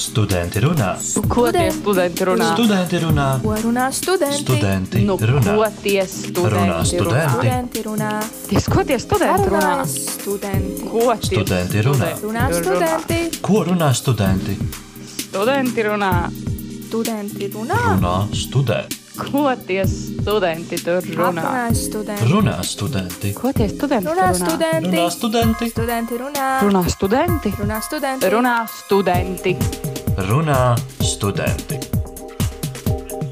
Studenti runā. Ko tie studenti runā? Studenti runā. Ko runā studenti? Studenti Nu, runā. ko tie Runā studenti runā? studenti. Studenti runā. Ties, ko tie studenti runā? Runā studenti. Ko tie Studenti runā. Runā studenti. Ko runā studenti? Studenti runā. Studenti runā. Runā studenti. Ko tie studenti tur runā? Aprunājas studenti. Runā studenti. Ko tie studenti Runā runā? studenti. Runā studenti. Studenti runā. Runā studenti. Runā studenti. Runā studenti. Runā studenti.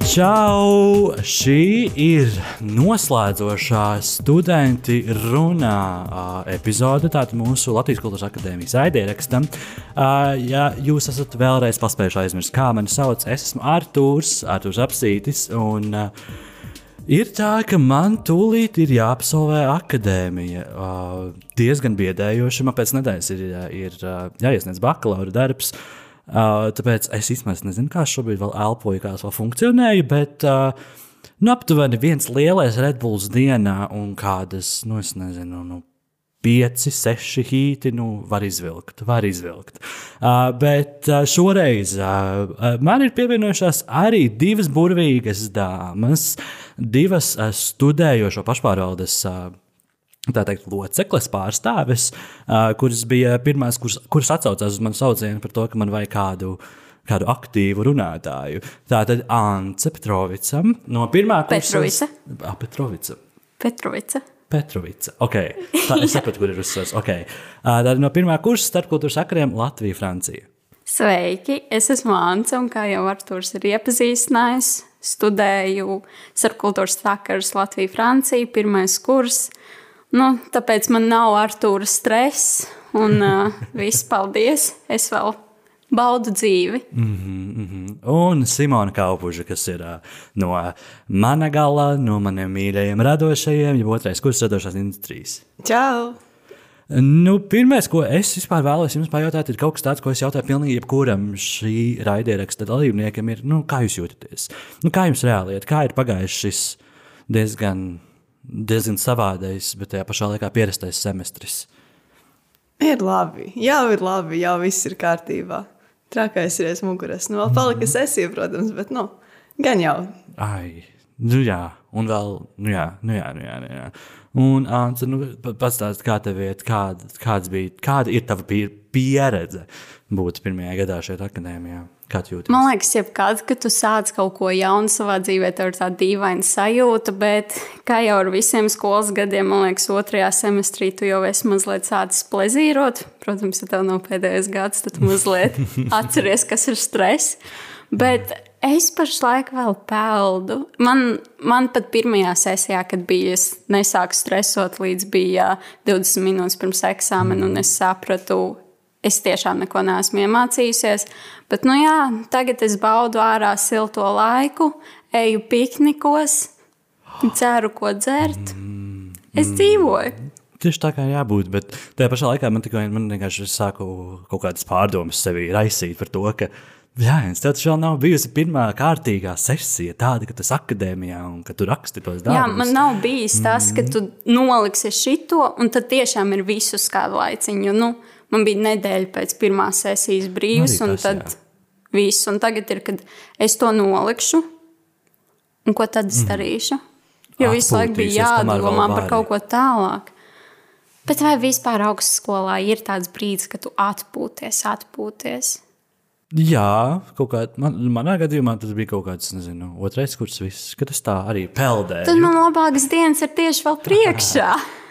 Čau! Šī ir noslēdzošā studenti runā epizode. Mūsu Latvijas Kultūras Akadēmijas raidījumam. Ja jūs esat vēlreiz paspējuši aizmirst, kā mani sauc, es esmu Artūrs, Artūrs Apsītis. Un, Ir tā, ka man tūlīt ir jāapsolvē akadēmija. Uh, diezgan biedējoši. Man pēc nedēļas ir, ir uh, jāiesniedz bakalaura darbs. Uh, tāpēc es īstenībā nezinu, kā šobrīd vēl elpoju, kā es vēl funkcionēju. Bet uh, nu, aptuveni viens lielais Redbulls dienā un kādas, nu, es nezinu, nu, pieci, seši hīti, nu, var izvilkt, var izvilkt. Uh, bet uh, šoreiz uh, uh, man ir pievienojušās arī divas burvīgas dāmas, divas uh, studējošo pašpārvaldes. Uh, Tā teikt, loceklis pārstāvis, kuras bija pirmās, kuras, kuras atcaucās uz manu saucienu par to, ka man vajag kādu, kādu aktīvu runātāju. Tā tad Anta Petrovica no pirmā kursa. Petrovica. Ah, Petrovica. Petrovica. Petrovica. Okay. Tā es saprotu, kur ir uzsvars. Okay. Tad no pirmā kursa starpkultūras sakariem Latvija, Francija. Sveiki, es esmu Ants, un kā jau Arthurs ir iepazīstinājis, studēju starpkultūras sakarus Latviju, Franciju, pirmais kurs. Nu, tāpēc man nav Arthūra stress, un uh, viss paldies. Es vēl baudu dzīvi. Un Simona Kaupuža, kas ir uh, no mana gala, no maniem mīļajiem radošajiem, jau otrais kurs radošās industrijas. Čau! Nu, pirmais, ko es vispār vēlos jums pajautāt, ir kaut kas tāds, ko es jautāju pilnīgi jebkuram šī raidieraksta dalībniekam. Ir, nu, kā jūs jūtaties? Nu, kā jums reāli iet? Kā ir pagājis šis diezgan, diezgan savādais, bet tajā pašā laikā pierastais semestris? Ir labi, jau ir labi, jau viss ir kārtībā. Trakais ir aiz muguras. Nu, vēl palika sesija, protams, bet nu, gan jau. Ai, nu jā, un vēl, nu jā, nu jā, nu jā. Nu jā. Un, Ants, nu, pastāst, kā tev iet, kāda, kāds bija, kāda ir tava pie- pieredze būt pirmajā gadā šeit akadēmijā? Kā jūties? Man liekas, jebkad, kad tu sāc kaut ko jaunu savā dzīvē, tev ir tāda dīvaina sajūta, bet kā jau ar visiem skolas gadiem, man liekas, otrajā semestrī tu jau esi mazliet sācis plezīrot. Protams, ja tev nav pēdējais gads, tad mazliet atceries, kas ir stress. Bet es pašlaik vēl peldu. Man, man pat pirmajā sesijā, kad bija, es nesāku stresot, līdz bija 20 minūtes pirms eksāmena, un es sapratu, es tiešām neko neesmu iemācījusies. Bet, nu jā, tagad es baudu ārā silto laiku, eju piknikos, ceru, ko dzert. Es dzīvoju. Tieši tā kā jābūt, bet tajā pašā laikā man tikai man vienkārši sāku kaut kādas pārdomas sevī raisīt par to, ka, jā, tev taču vēl nav bijusi pirmā kārtīgā sesija, tāda, ka tas akadēmijā un ka tu raksti tos darbus. Jā, man nav bijis tas, ka tu noliksi šito, un tad tiešām ir visu kādu laiciņu. Nu, man bija nedēļa pēc pirmās sesijas brīvs, un tas, tad jā. viss. Un tagad ir, kad es to nolikšu, un ko tad es darīšu? Jo visu laiku bija Atpūtīsies, jādomā par kaut ko tālāk. Bet vai vispār augstskolā ir tāds brīdis, kad tu atpūties, atpūties? Jā, kaut kā man, manā gadījumā tas bija kaut kāds, nezinu, otrais kurs, viss, kad es tā arī peldēju. Tad man labākas dienas ir tieši vēl priekšā.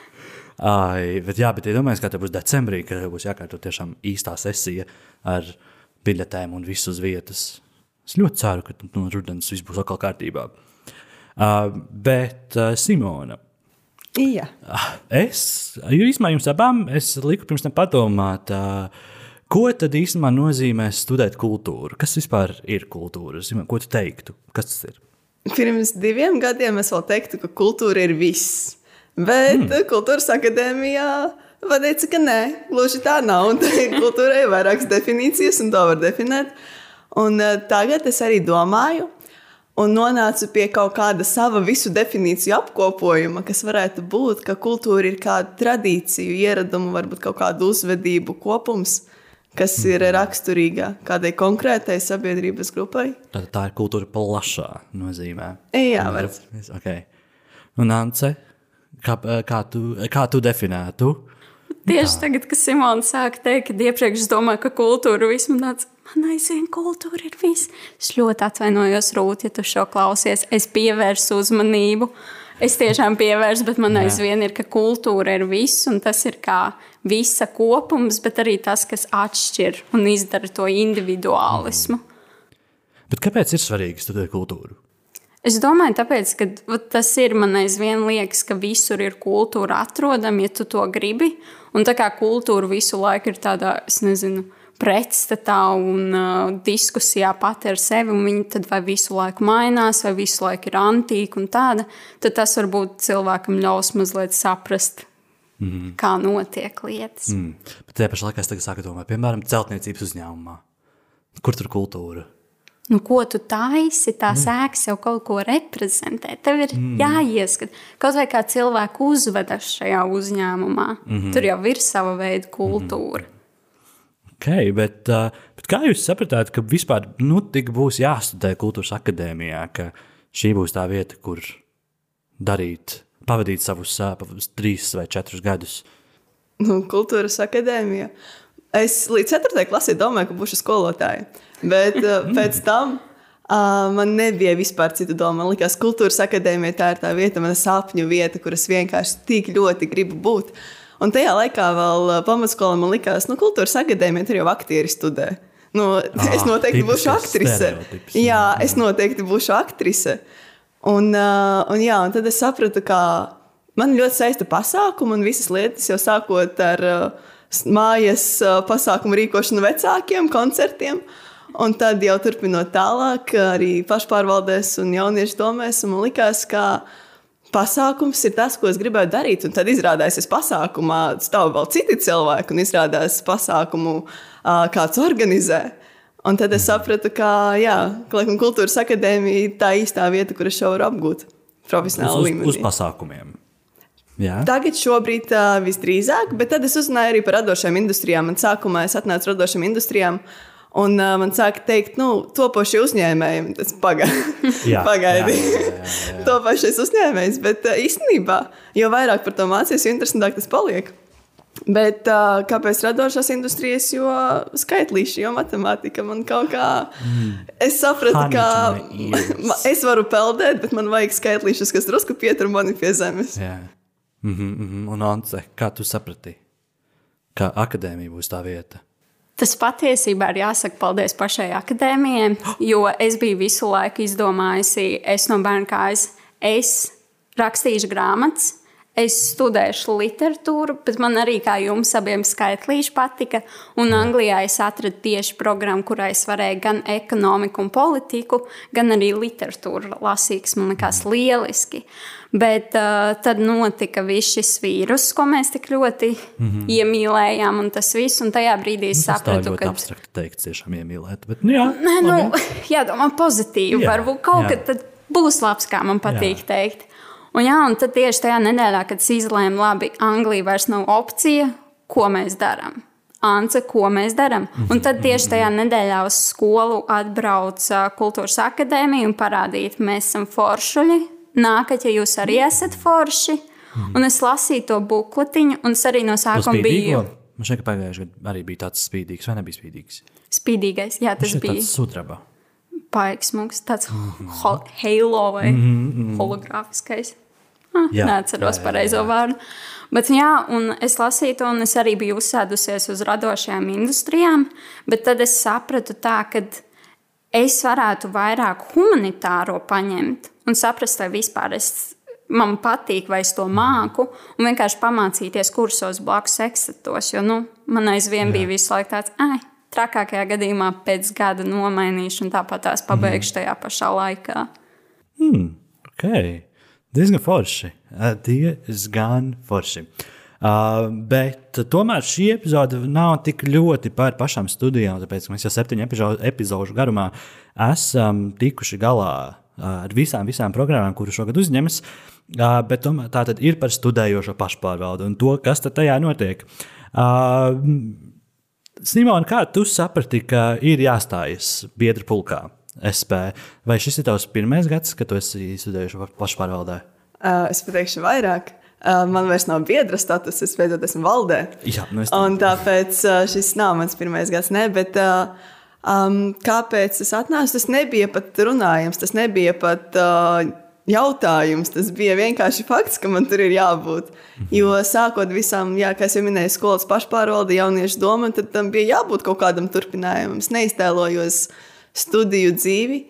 Ai, bet, jā, bet iedomājieties, kā tev būs decembrī, kad tev būs jākārto tiešām īstā sesija ar biļetēm un visu uz vietas. Es ļoti ceru, ka no rudens viss būs atkal kārtībā. Uh, bet uh, Simona, Jā. es, jo īstenībā jums abām, es liku pirms tam padomāt, uh, ko tad īstenībā nozīmē studēt kultūru? Kas vispār ir kultūra? Simona, Ko tu teiktu? Kas tas ir? Pirms diviem gadiem es vēl teiktu, ka kultūra ir viss. Bet mm. kultūras akadēmijā pateica, ka nē, gluži tā nav. Kultūrai ir vairākas definīcijas, un to var definēt. Un, uh, tagad es arī domāju, un nonācu pie kaut kāda sava visu definīciju apkopojuma, kas varētu būt, ka kultūra ir kāda tradīciju, ieradumu, varbūt kaut kādu uzvedību kopums, kas ir raksturīga kādai konkrētai sabiedrības grupai. Tātad tā ir kultūra plašā nozīmē. Jā, var. Okay. Un Ance, kā, kā, tu, kā tu definētu? Tieši tagad, kad Simona sāka teikt, kad iepriekš es domāju, ka kultūra viss man tāds. Man aizvien kultūra ir viss. Es ļoti atvainojos, Rūt, ja tu šo klausies. Es pievērsu uzmanību. Es tiešām pievērsu, bet man aizvien ir, ka kultūra ir viss, un tas ir kā visa kopums, bet arī tas, kas atšķir un izdara to individuālismu. Bet kāpēc ir svarīgi studēt kultūru? Es domāju, tāpēc, ka vat, tas ir man aizvien liekas, ka visur ir kultūra atrodama, ja tu to gribi. Un tā kā kultūra visu laiku ir tādā, es nezinu, pretstatā un uh, diskusijā pati ar sevi, un viņi tad vai visu laiku mainās, vai visu laiku ir antīka un tāda, tad tas varbūt cilvēkam ļaus mazliet saprast, mm -hmm. kā notiek lietas. Mm. Bet tajā pašā laikā es tagad sāku domāt, piemēram, celtniecības uzņēmumā. Kur tur kultūra? Nu, ko tu taisi, tā sēks jau kaut ko reprezentē. Tev ir mm. jāieskat, kaut vai kā cilvēku uzvedas šajā uzņēmumā. Mm -hmm. Tur jau ir sava veida kultūra. Mm -hmm. Okay, bet, uh, bet kā jūs sapratāt, ka vispār nu, tik būs jāstudē kultūras akadēmijā, ka šī būs tā vieta, kur darīt, pavadīt savus uh, trīs vai četrus gadus? Nu, kultūras akadēmija. Es līdz 4. klasē domāju, ka būšu skolotāja. Bet uh, pēc tam uh, man nebija vispār citu domu. Man liekas, ka kultūras akadēmija tā ir tā vieta, mana sapņu vieta, kur es vienkārši tik ļoti gribu būt. Uh, Un tajā laikā vēl pamatskolā man likās, ka nu, kultūras akadēmija tur jau aktieri studē. Nu, ah, es noteikti būšu aktrise. Jā, es noteikti būšu aktrise. Un, uh, un, jā, un tad es sapratu, ka man ļoti saista pasākuma un visas lietas, jau sākot ar uh, mājas uh, pasākumu rīkošanu vecākiem, koncertiem. Un tad jau turpinot tālāk, arī pašpārvaldēs un jauniešu domēs, man likās, ka pasākums ir tas, ko es gribēju darīt. Un tad izrādās, ka pasākumā stāv vēl citi cilvēki, un izrādās, ka pasākumu kāds organizē. Un tad es sapratu, ka laikam, kultūras akadēmija ir tā īstā vieta, kur es šo varu apgūt profesionāli uz, līmenī. Uz pasākumiem. Jā. Tagad šobrīd uh, visdrīzāk, bet tad es uzzināju arī par radošām industrijām. Man sākumā es atnācu radošām industrijām. Uh, Un uh, man sāka teikt, nu, topošie uzņēmēji, tas pagaidi. topošais uzņēmējs. Bet uh, īstenībā, jo vairāk par to mācīties, jo interesantāk tas paliek. Bet uh, kāpēc radošās industrijas? Jo skaitlīši, jo matemātika man kaut kā. Mm. Es sapratu, ka es varu peldēt, bet man vajag skaitlīšus, kas drusku pietur mani pie zemes. Jā. Mm -hmm, mm -hmm. Un, Ance, kā tu saprati, ka akadēmija būs tā vieta? Tas patiesībā ir jāsaka paldies pašai akadēmijai, jo es biju visu laiku izdomājusi, es no bērna kājas, es rakstīšu grāmatas, es studēšu literatūru, bet man arī kā jums abiem skaitlīši patika. Un Anglijā es atradu tieši programmu, kurā es varēju gan ekonomiku un politiku, gan arī literatūru lasīt, man likās lieliski. Bet uh, tad notika viss šis vīrus, ko mēs tik ļoti mm -hmm. iemīlējām, un tas viss. Un tajā brīdī es Nu, Tas sapratu, tā ļoti ka abstrakti teikt, tiešām iemīlēt. Bet, nu, jā, Nē, nu, jādomā pozitīvi. Jā, Varbūt kaut jā. kad tad būs labs, kā man patīk Jā. teikt. Un, jā, un tad tieši tajā nedēļā, kad es izlēmu, labi, Anglija vairs nav opcija, ko mēs darām. Ance, ko mēs darām? Un tad tieši tajā nedēļā uz skolu atbrauca Kultūras akadēmija un parādīja, mēs esam foršuļi. Nākat, ja jūs arī esat forši. Un es lasīju to bukletiņu, un es arī no sākuma biju? Man šķiet, ka pagājušajā gadā arī bija tāds spīdīgs, vai nebija spīdīgs? spīdīgais. Jā, tas bija. sudraba. paiksmuks, tāds ho halo vai hologrāfiskais. Ah, Jā, Neatceros jā, jā, pareizo jā. vārdu. Bet, jā, un es lasīju to, un es arī biju uzsēdusies uz radošajām industrijām. Bet tad es sapratu, tā, ka es varētu vairāk humanitāro paņemt un saprast, vai vispār es, man patīk, vai es to māku, un vienkārši pamācīties kursos blakus ekstratos. Jo nu, man aizvien bija visu laiku tāds, ah, trakākajā gadījumā pēc gada nomainīšu, un tāpat tās pabeigšu tajā pašā laikā. Okay. Diezgan forši. Uh, Diezgan forši. Uh, bet tomēr šī epizode nav tik ļoti par pašām studijām, tāpēc mēs jau septiņu epizodu, epizodu garumā esam tikuši galā ar visām, visām programmām, kuras šogad uzņemas. Bet tomēr tā tad ir par studējošo pašpārvaldu un to, kas tajā notiek. Simon, kā tu saprati, ka ir jāstājas biedru pulkā SP? Vai šis ir tavs pirmais gads, kad tu esi studējuši pašpārvaldē? Uh, es pateikšu vairāk. Uh, man vairs nav biedra status, es beidzot esmu valdē. Jā, nu es tāpēc uh, šis nav mans pirmais gads. Ne, bet, uh, um, kāpēc tas atnāca? Tas nebija pat runājams, tas nebija pat uh, jautājums. Tas bija vienkārši fakts, ka man tur ir jābūt. Jo sākot visam, jā, kā jau minēju, skolas pašpārvalde, jauniešu doma, tad tam bija jābūt kaut kādam turpinājumam. Es neiztēlojos studiju dzīvi.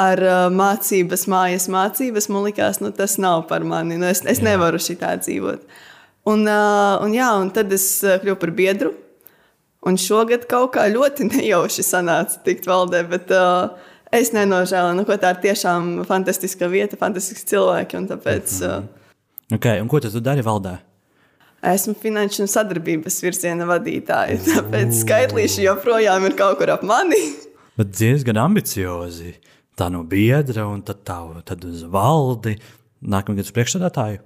Ar uh, mācības, mājas mācības, man liekas, nu, tas nav par mani. Nu, es, es nevaru šitā dzīvot. Un, uh, un, jā, un tad es kļuvu par biedru. Un šogad kaut kā ļoti nejauši sanāca tikt valdē, bet uh, es nenožēloju. Nu, tā ir tiešām fantastiska vieta, fantastiski cilvēki. Un tāpēc uh, Okay, un ko tu dari valdē? esmu finanšu sadarbības virziena vadītāja. Tāpēc skaitlīši joprojām ir kaut kur ap mani. Bet diezgan ambiciozi. Tā no biedra, un tad, tā, tad uz valdi. Nākamā gada priekšstādātāju.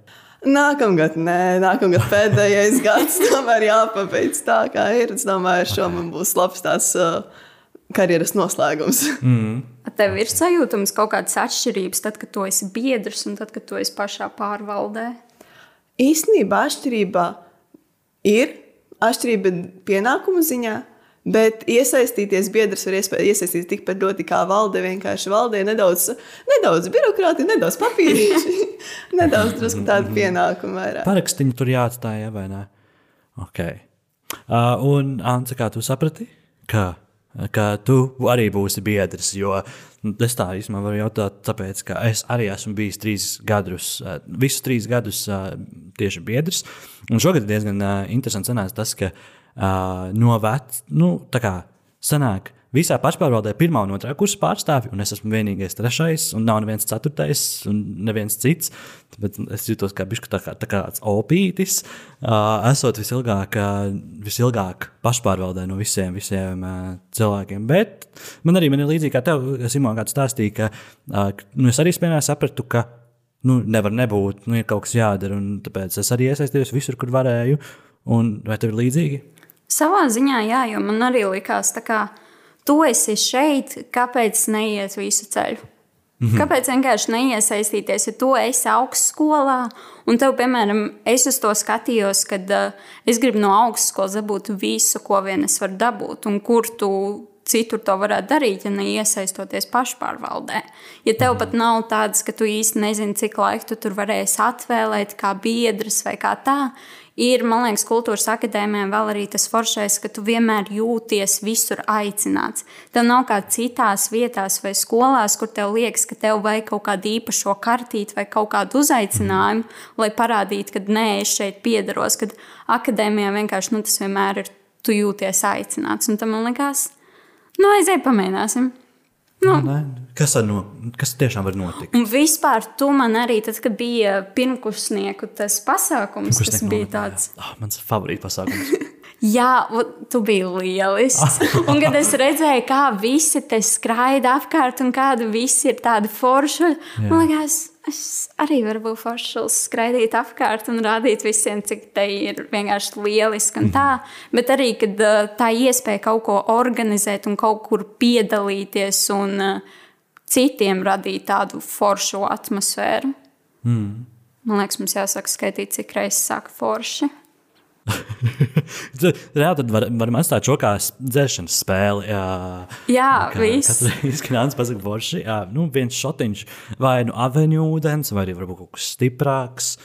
Nākamgad, nē, nākamgad pēdējais gads tomēr jāpabeidz tā, kā ir. Es domāju, šo man būs labs tās uh, karjeras noslēgums. Tev ir sajūtams kaut kādas atšķirības, tad, kad tu esi biedrs un tad, kad tu esi pašā pārvaldē. Īstenībā atšķirība ir atšķirība pienākumu ziņā, bet iesaistīties biedrs var iesaistīties tikpat ļoti kā valde. Vienkārši valdē nedaudz, nedaudz birokrāti, nedaudz papīrīši, nedaudz tādu pienākumu vairāk. Parakstiņu tur jāatstāj, ja, vai ne? Okay. Uh, un, Anta, kā tu saprati, ka, ka tu arī būsi biedrs? Jo es tā īstenībā varu jautāt, tāpēc, ka es arī esmu bijis trīs gadus, uh, visus trīs gadus uh, tieši biedrs. Un šogad diezgan uh, interesants sanāca tas, ka uh, no vecā, nu, tā kā sanāk. Visā pašpārvaldē pirmā un otrā kursa pārstāvji, un es esmu vienīgais trešais, un nav neviens ceturtais, un neviens cits. Bet es jūtos kā bišķi tā kā, tā kā tāds opītis, uh, esot visilgāk, uh, visilgāk pašpārvaldē no visiem, visiem uh, cilvēkiem. Bet man arī man ir līdzīgi kā tev, Simon, kāds stāstīja, ka uh, nu, es arī spēlēju sapratu, ka nu, nevar nebūt, nu, ir kaut kas jādara, un tāpēc es arī iesaistījos visur, kur varēju. Un vai tev ir līdzīgi? Savā ziņā, jā, jo man arī likās, kā tu esi šeit, kāpēc neiet visu ceļu? Mm -hmm. Kāpēc vienkārši neiesaistīties, ja tu esi augstskolā, un tev, piemēram, es uz to skatījos, kad uh, es gribu no augstskolas dabūt visu, ko vien es varu dabūt, un kur tu citur to varētu darīt, ja neiesaistoties pašpārvaldē. Ja tev pat nav tādas, ka tu īsti nezini, cik laika tu tur varēsi atvēlēt, kā biedrs vai kā tā, ir, man liekas, kultūras akadēmijā vēl arī tas foršais, ka tu vienmēr jūties visur aicināts. Tev nav kā citās vietās vai skolās, kur tev liekas, ka tev vajag kaut kādu īpašo kartīti vai kaut kādu uzaicinājumu, lai parādītu, ka nē, es šeit piedaros. Kad akadēmijā vienkārši nu, tas vienmēr ir, tu jūties aicināts. Un tam man liekas, nu, aizēj, pamēģināsim. Nu, Nē, kas, ar no, kas tiešām var notikt? Un vispār tu man arī, tad, kad bija pirmkursnieku tas pasākums, tas bija tāds. Oh, mans favorīts pasākums. Jā, tu biji lielisks. Un kad es redzēju, kā visi te skraida apkārt un kāda visi ir tāda forša, man liekas, es arī varu būt foršs, skraidīt apkārt un rādīt visiem, cik te ir vienkārši lieliski un tā. Bet arī, kad tā iespēja kaut ko organizēt un kaut kur piedalīties un citiem radīt tādu foršu atmosfēru. Mm. Man liekas, mums jāsaka skaitīt, cik reizes saka forši. Reāli tad var, varam atstāt šo kā s- dzeršanas spēli. Jā, Jā, Kā- viss. Kad nāc pasakot, forši, jā, nu, viens šotiņš, vai nu aveņu ūdens, vai arī varbūt kaut kas stiprāks.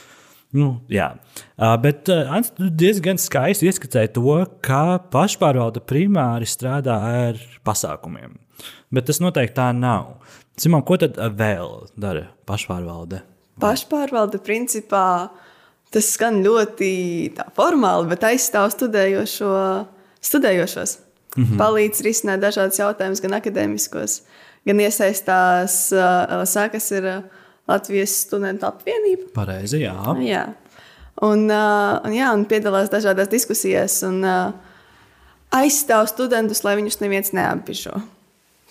Nu, jā, uh, bet uh, Ants, tu diezgan skaisti ieskicēji to, kā pašpārvalde primāri strādā ar pasākumiem. Bet tas noteikti tā nav. Simon, ko tad uh, vēl dara pašpārvalde? Pašpārvalde principā tas skan ļoti tā, formāli, bet aizstāv studējošo, studējošos. Mm -hmm. Palīdz risināt dažādas jautājumus, gan akadēmiskos, gan iesaistās LSA, kas ir Latvijas studentu apvienība. Pareizi, jā. Jā. Un, un, jā, un piedalās dažādās diskusijās un aizstāv studentus, lai viņus neviens neapbižo.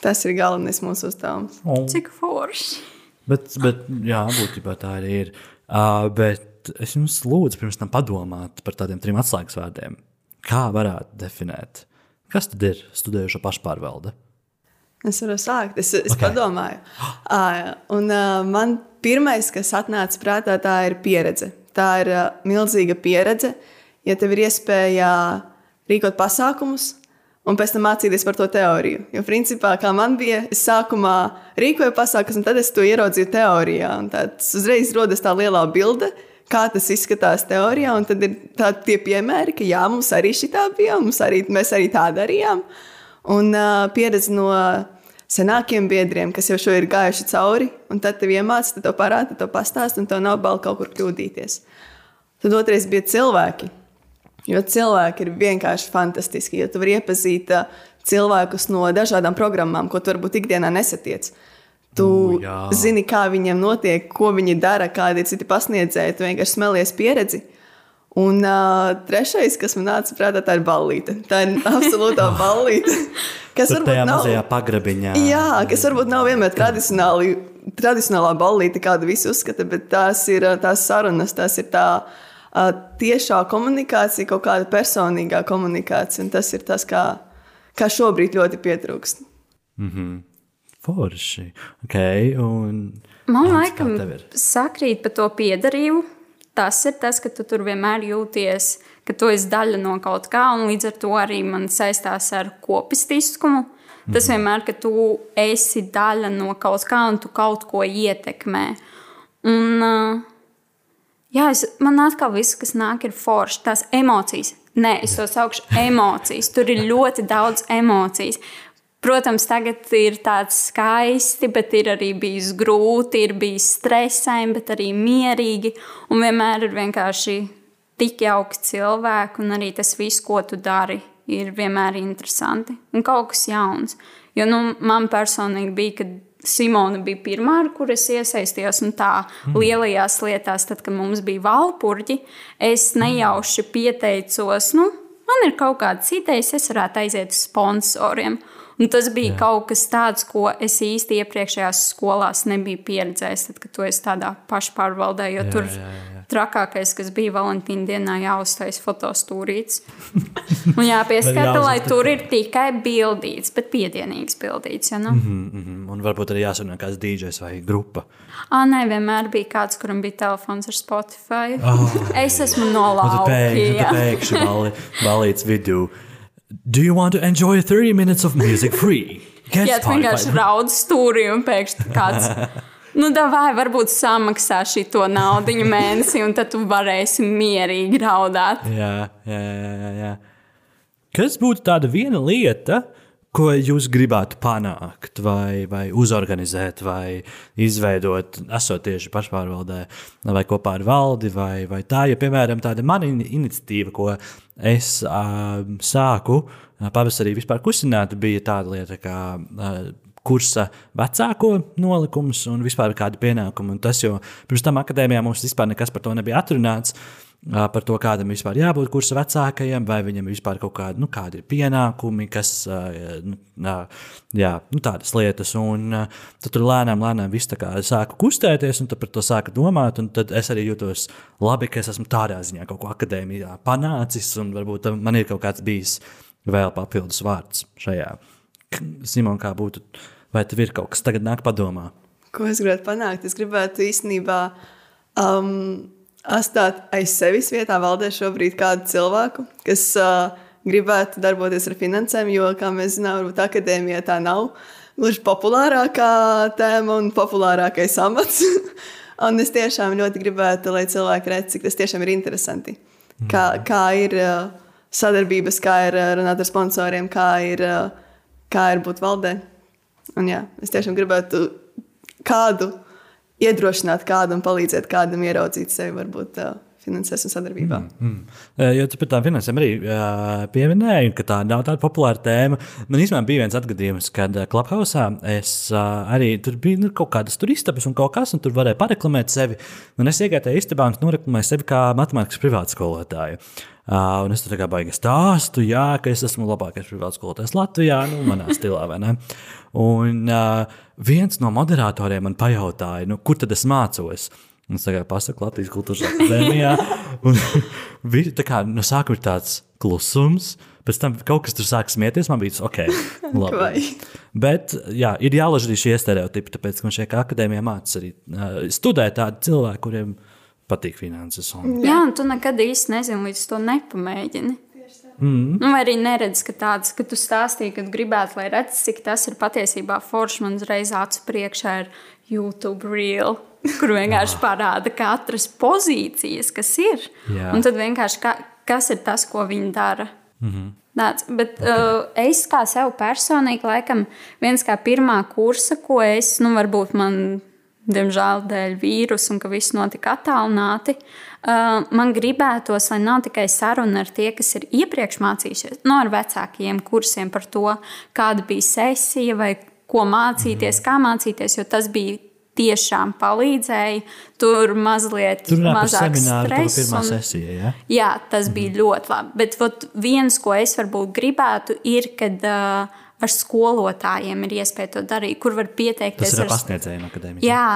Tas ir galvenais mūsu uzdevums. Cik forši. Bet, bet jā, būtībā tā arī ir. Uh, bet es jums lūdzu pirms tam padomāt par tādiem trim atslēgas vārdiem. Kā varētu definēt Kas tad ir studējuša pašpārvalde? Es varu sākt, es, es okay. padomāju. Uh, un uh, man pirmais, kas atnāca prātā, tā ir pieredze. Tā ir uh, milzīga pieredze. Ja tev ir iespēja rīkot pasākumus, un pēc tam mācīties par to teoriju. Jo, principā, kā man bija, es sākumā rīkoju pasākumus, un tad es to ieraudzīju teorijā. Tad uzreiz rodas tā lielā bilde, kā tas izskatās teorijā, un tad ir tādi piemēri, ka jā, mums arī šī tā bija, un arī, mēs arī tā darījām. Un uh, pieredze no senākiem biedriem, kas jau šo ir gājuši cauri, un tad tev iemācīja, tad to parāda, to pastāst, un tev nav bail kaut kur kļūdīties. Tad otrais bija cilvēki. Jo cilvēki ir vienkārši fantastiski. Jo tu vari iepazīt uh, cilvēkus no dažādām programmām, ko tu varbūt ikdienā nesatiec. Tu U, zini, kā viņiem notiek, ko viņi dara, kādi ir citi pasniedzēji. Tu vienkārši smelies pieredzi. Un uh, trešais, kas man nāca prātā, tā ir ballīte. Tā ir absolūtā ballīte. Kas Tur varbūt nav mazajā pagrabiņā. Jā, kas varbūt nav vienmēr tradicionāli, tradicionālā ballīte, kādu visi uzskata, bet tās ir tās sarunas, tās ir tā ā, tiešā komunikācija, kaut kāda personīgā komunikācija. Un tas ir tas, kā, kā šobrīd ļoti pietrūkst. Forši. Okay, un... Man laikam sakrīt par to piedarību. Tas ir tas, ka tu tur vienmēr jūties, ka tu esi daļa no kaut kā, un līdz ar to arī man saistās ar kopistiskumu. Tas Mhm. vienmēr, ka tu esi daļa no kaut kā, un tu kaut ko ietekmē. Un, jā, es, man atkal viss, kas nāk, ir forši. Tās emocijas. Nē, es to saukšu emocijas. Tur ir ļoti daudz emocijas. Protams, tagad ir tāds skaisti, bet ir arī bijis grūti, ir bijis stresaini, bet arī mierīgi. Un vienmēr ir vienkārši tik jauki cilvēki, un arī tas viss, ko tu dari, ir vienmēr interesanti un kaut kas jauns. Jo nu, man personīgi bija, kad Simona bija pirmā, ar kur es iesaistījos, un tā lielajās lietās, tad, kad mums bija valpurģi, es nejauši pieteicos, nu, man ir kaut kādas idejas, es varētu aiziet uz sponsoriem. Un tas bija Jā. kaut kas tāds, ko es īsti iepriekšējās skolās nebiju pieredzējis, tad, kad tu esi tādā pašpārvaldē, jo jā, tur jā, jā. trakākais, kas bija Valentīna dienā, jāuztais fotostūrīts. Un jāpieskata, lai tur ir tikai bildīts, bet piedienīgs bildīts. Ja, nu? mm -hmm. Mm -hmm. Un varbūt arī jāsaka kāds DJs vai grupa. Ah, nē, vienmēr bija kāds, kuram bija telefons ar Spotify. Oh, es esmu nolaupīts. Tad pēkšņi balī, balīts vidū. Do you want to enjoy 30 minutes of music free? Get Jā, tu vienkārši raud stūri un pēkšņi kāds. Nu, vai varbūt samaksā šo naudu mēnesī, un tad tu varēsi mierīgi raudāt. Jā, jā, jā, jā. Kas būtu tāda viena lieta, ko jūs gribētu panākt, vai, vai uzorganizēt, vai izveidot, esot tieši pašpārvaldē, vai kopā ar valdi, vai, vai tā, ja, piemēram, tāda mana in- iniciatīva, ko es uh, sāku pavasarī vispār kusināt, bija tāda lieta, kā uh, kursa vecāko nolikums un vispār kādi pienākumi. Un tas jau pirms tam akadēmijā mums vispār nekas par to nebija atrunāts. ā, Par to, kādam vispār jābūt kursa vecākajam, vai viņam vispār kaut kādi, nu, kādi ir pienākumi, kas, nu, jā, nu, tādas lietas. Un tad tur lēnām, lēnām viss tā kā sāka kustēties, un tad par to sāka domāt. un Tad es arī jūtos labi, ka es esmu tādā ziņā kaut ko akadēmijā panācis, un varbūt man ir kaut kāds bijis vēl papildus vārds šajā. Simon, kā būtu, vai tev ir kaut kas tagad nāk padomā? Ko es gribētu panākt? Es gribētu īstenībā um, atstāt aiz sevis vietā valdē šobrīd kādu cilvēku, kas uh, gribētu darboties ar finansēm, jo, kā mēs zinām, varbūt akadēmijā tā nav gluži populārākā tēma un populārākais amats. un es tiešām ļoti gribētu, lai cilvēki redz, cik tas tiešām ir interesanti. Kā, kā ir uh, sadarbības, kā ir uh, runāt ar sponsoriem, kā ir, uh, kā ir būt valdē. Un, jā, es tiešām gribētu kādu iedrošināt, kādu un palīdzēt kādam ieraudzīt sevi, varbūt uh, finansēs un sadarbībā. Mm. Mm. Jo tu par tām finansēm arī uh, pieminēji, ka tā nav tāda populāra tēma. Man īstenībā bija viens atgadījums, kad Clubhouse es uh, arī tur bija nu, kaut kādas istabas un kaut kas, un tur varēja pareklamēt sevi. Un es iegāju tajā istabā un noreklamēju sevi kā matemātikas privātskolotāju. Uh, un es tur kā baigi stāstu, jā, ka es esmu labākais privātskolotājs Latvijā, nu, manā stilā, vai ne? Un uh, viens no moderatoriem man pajautāja, nu, kur tad es mācos. Un es tagad pasaku Latvijas kultūras akadēmijā. Un vi- tā kā no sākuma ir tāds klusums. Pēc tam kaut kas tur sāk smieties, man bija tas ok. Labi. Bet jā, ir jālaiž arī šie stereotipi, tāpēc ka man šeit akadēmijā mācās arī uh, studēt tādi cilvēki, kuriem patīk finanses. Un... Jā, un tu nekad īsti nezini, līdz to nepamēģini. Mm. Nu, vai arī neredz, ka tāds, ka tu stāstīji, ka tu gribētu, lai redz, cik tas ir patiesībā forši. Man uzreiz acu priekšā ir YouTube reel, kur vienkārši parāda katras pozīcijas, kas ir. Jā. Un tad vienkārši ka, kas ir tas, ko viņi dara. Mm -hmm. Tāds, bet okay. uh, es kā sev personīgi, laikam, viens kā pirmā kursa, ko es, nu, varbūt man, diemžēl, dēļ vīrusu un ka viss notika attālināti, uh, man gribētos, lai nav tikai saruna ar tie, kas ir iepriekš mācījušies, no ar vecākiem kursiem par to, kāda bija sesija vai ko mācīties, kā mācīties, jo tas bija tiešām palīdzēja. Tur mazliet Tur mazāk stresa. un- sesija. Ja? Jā, tas bija ļoti labi. Bet vot, viens, ko es varbūt gribētu, ir, kad uh, ar skolotājiem ir iespēja to darīt, kur var pieteikties. Tas ir ar- pasniedzējiem akadēmijā. Jā,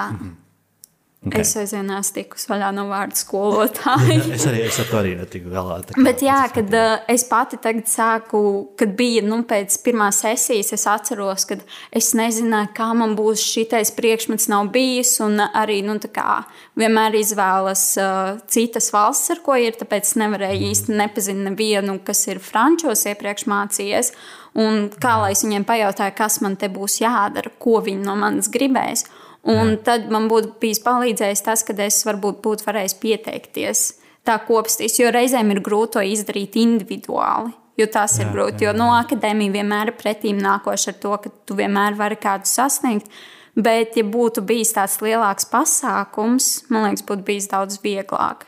Okay. okay. es aizvien esmu tikus vaļā no vārdu skolotāja. Es arī es ar to arī netiku galā. Bet jā, kad uh, es pati tagad sāku, kad bija nu, pēc pirmās sesijas, es atceros, ka es nezināju, kā man būs šitais priekšmets, nav bijis. Un arī nu, tā kā vienmēr izvēlas uh, citas valsts, ar ko ir. Tāpēc nevarēju īsti nepazīt nevienu, kas ir frančos iepriekš mācījies. Un kā lai es viņiem pajautāju, kas man te būs jādara, ko viņi no manis gribēs. Un tad man būtu bijis palīdzējis tas, ka es varbūt būtu varējis pieteikties tā kopstīs, jo reizēm ir grūti to izdarīt individuāli. Jo tas ir Jā, grūti, jā, jo no akadēmija vienmēr ir pretīm nākoša ar to, ka tu vienmēr vari kādu sasniegt. Bet, ja būtu bijis tāds lielāks pasākums, man liekas, būtu bijis daudz vieglāk.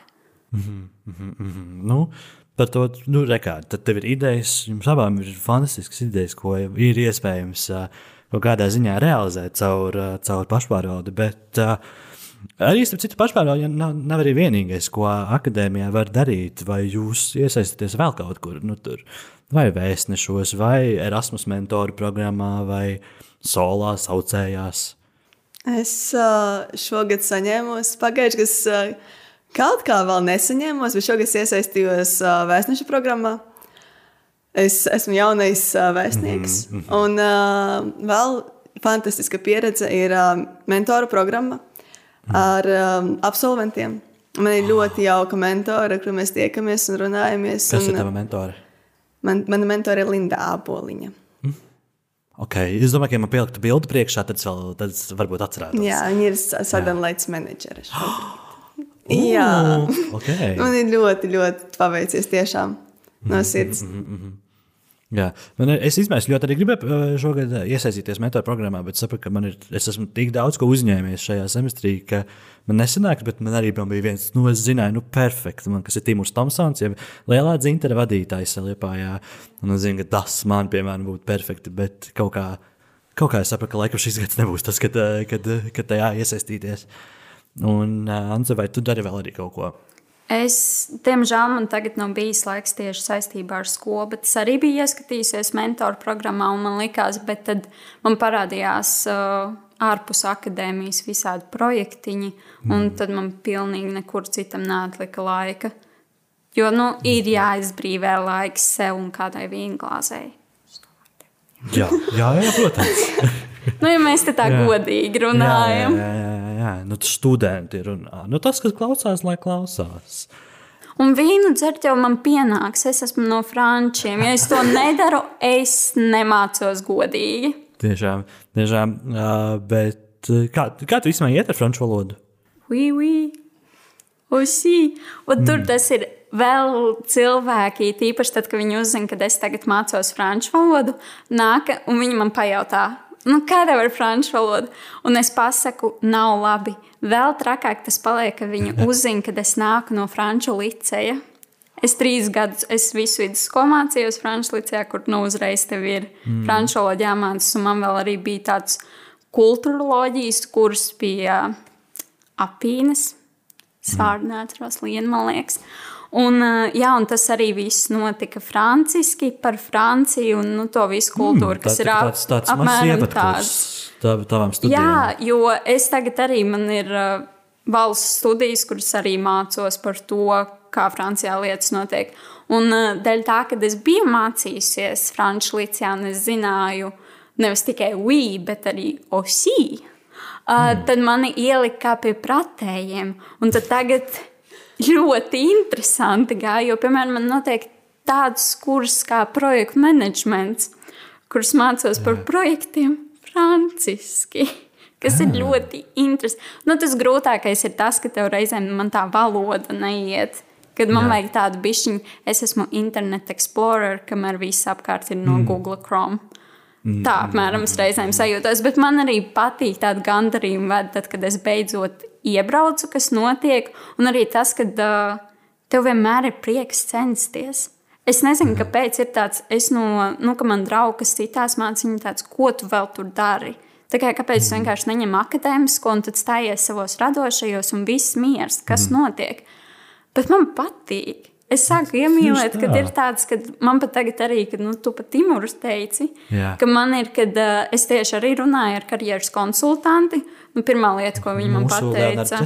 Nu, par to, nu, rekā, tad tev ir idejas, jums abām ir fantastiskas idejas, ko ir iespējams kaut kādā ziņā realizēt caur, caur pašpārvaldi. Bet arī starp citu pašpārvalde nav, nav arī vienīgais, ko akadēmijā var darīt. Vai jūs iesaistāties vēl kaut kur, nu, tur, vai vēstnešos, vai Erasmus mentoru programmā, vai solā saucējās. Es šogad saņēmu, pagājušajā gadā kaut kā vēl nesaņēmos, bet šogad es iesaistījos uh, vēstneša programmā. Es esmu jaunais uh, vēstnieks. Mm -hmm. Un uh, vēl fantastiska pieredze ir uh, mentoru programma ar um, absolventiem. Man ir ļoti jauka mentore, ar kuru mēs tiekamies un runājamies. Kas un, ir tava mentore? man, mana mentore ir Linda Āboliņa. Okay. Es domāju, ka, ja man pieliktu bildi priekšā, tad vēl, tad varbūt atcerētos. Jā, viņa ir sadalīts menedžere. Jā. Okay. Man ir ļoti, ļoti paveicies tiešām no sirds. Jā, man ir, es īstenībā ļoti arī gribēju uh, šogad uh, iesaistīties mentoru programmā, bet sapratu, ka man ir, es esmu tik daudz ko uzņēmies šajā semestrī, ka man nesanāks, bet man arī man bija viens, nu, es zināju, nu, perfekts, man, kas ir Timurs Tomsons, jau lielā dzintara vadītājs Liepājā, un es zinu, ka tas man, piemēram, būtu perfekti, bet kaut kā, kaut kā es sapratu, ka laikam šis gads nebūs tas, kad, uh, kad, uh, kad tajā iesaistīties. Un, uh, Anze, vai tu dari vēl arī kaut ko? Es, diemžēl, man tagad nav bijis laiks tieši saistībā ar skolu, bet es arī biju ieskatījusies mentoru programmā, un man likās, bet tad man parādījās uh, ārpus akadēmijas visādi projektiņi, un tad man pilnīgi nekur citam neatlika laika. Jo, nu, ir jāizbrīvē laiks sev un kādai vīnglāzei. Jā, jā, jā protams. Nu, ja mēs te tā Jā. godīgi runājam. Jā, jā, jā, jā. Nu, tas studenti runā. Nu, tas, kas klausās, lai klausās. Un vīnu dzert jau man pienāks. Es esmu no frančiem. Ja es to nedaru, es nemācos godīgi. Tiešām, tiešām. Uh, bet kā, kā tu vispār iet ar franču valodu? Oui, oui. Aussi. Un tur tas ir vēl cilvēki, tīpaši tad, kad viņi uzzina, ka es tagad mācos franču valodu, nāk un viņi man pajautā. Nu, kā tev ir franču valoda? Un es pasaku, nav labi. Vēl trakāk tas paliek, ka viņi uzzina, ka es nāku no franču liceja. Es trīs gadus, es visu vidusskolu mācījos franču licijā, kur nu uzreiz tev ir mm. franču valoda jāmācās. Un man vēl arī bija tāds kultūroloģijas kurs pie apīnes. Es vārdu neatceros, Lienu, man liekas. Un, uh, jā, un tas arī viss notika franciski par Franciju un nu, to visu kultūru, kas ir ap- tāds, tāds apmēram ievadkurs tā, tavām studijām. Jā, jo es tagad arī man ir uh, valsts studijas, kuras arī mācos par to, kā Francijā lietas notiek. Un uh, dēļ tā, ka es biju mācījusies franču līcijā, un es zināju nevis tikai we, bet arī osī, mm. tad mani ielika pie pratējiem. Un tad tagad ļoti interesanti gāja, jo, piemēram, man notiek tāds kurs kā projektu menedžments, kurus mācos par projektiem franciski. Kas ir ļoti interesanti. Nu, tas grūtākais ir tas, ka tev reizēm man tā valoda neiet. Kad man Jā. vajag tādu bišķiņu, es esmu Internet Explorer, kamēr viss apkārt ir no mm. Google Chrome. Mm. Tā apmēram reizēm sajūtos, bet man arī patīk tāda gandarījuma, tad, kad es beidzot iebraucu, kas notiek, un arī tas, ka uh, tev vienmēr ir prieks censties. Es nezinu, mm. kāpēc ir tāds, es no, nu, ka man draugs citās mācīja, tāds, ko tu vēl tur dari. Tā kā, kāpēc es vienkārši neņemu akadēmisko un tad stājies savos radošajos un viss miers, kas mm. notiek. Bet man patīk. Es sāku iemīlēt, kad ir tāds, ka man pat tagad arī, kad nu, tu pat Timurus teici, Jā. ka man ir, kad uh, es tieši arī runāju ar karjeras konsultanti. Nu, pirmā lieta, ko viņa man pateica,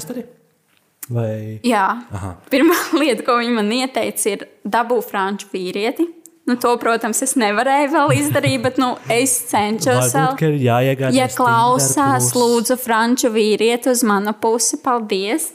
Vai... Jā, Aha. pirmā lieta, ko viņa man ieteica, ir dabūt franču vīrieti. Nu, to, protams, es nevarēju vēl izdarīt, bet nu, es cenšos. Varbūt, jāiegādās ja klausās, lūdzu, franču vīrieti uz manu pusi, paldies.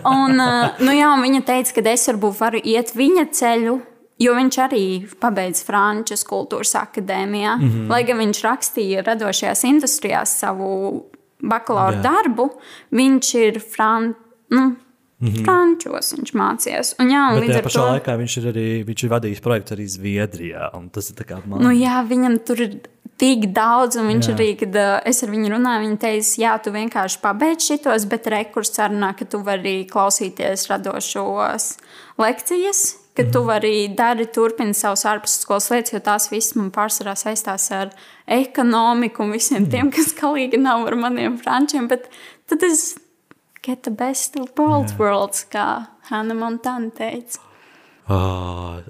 Un, nu, jā, viņa teica, ka es varbūt varu iet viņa ceļu. Jo viņš arī pabeidza Frančijas kultūras akadēmijā. Mm -hmm. Lai gan viņš rakstīja radošajās industrijās savu bakalaura darbu, viņš ir Fran... nu, -hmm. Frančos viņš mācījās. Un, jā, un Bet tajā pašā to... laikā viņš ir arī viņš ir vadījis projektu arī Zviedrijā. Tas ir kā man. Nu, jā, viņam tur ir tik daudz, un viņš jā. arī, kad uh, es ar viņu runāju, viņa teica, jā, tu vienkārši pabeidz šitos, bet rekurs sarunā, ka tu vari klausīties radošos lekcijas. Ka mm. tu vari darīt, turpināt savus ārpusskolas lietas, jo tās visas man pārsvarā saistās ar ekonomiku un visiem mm. tiem, kas galīgi nav ar maniem frančiem. Bet tad es Get the best of both worlds, kā Hanna Montana teica. Oh,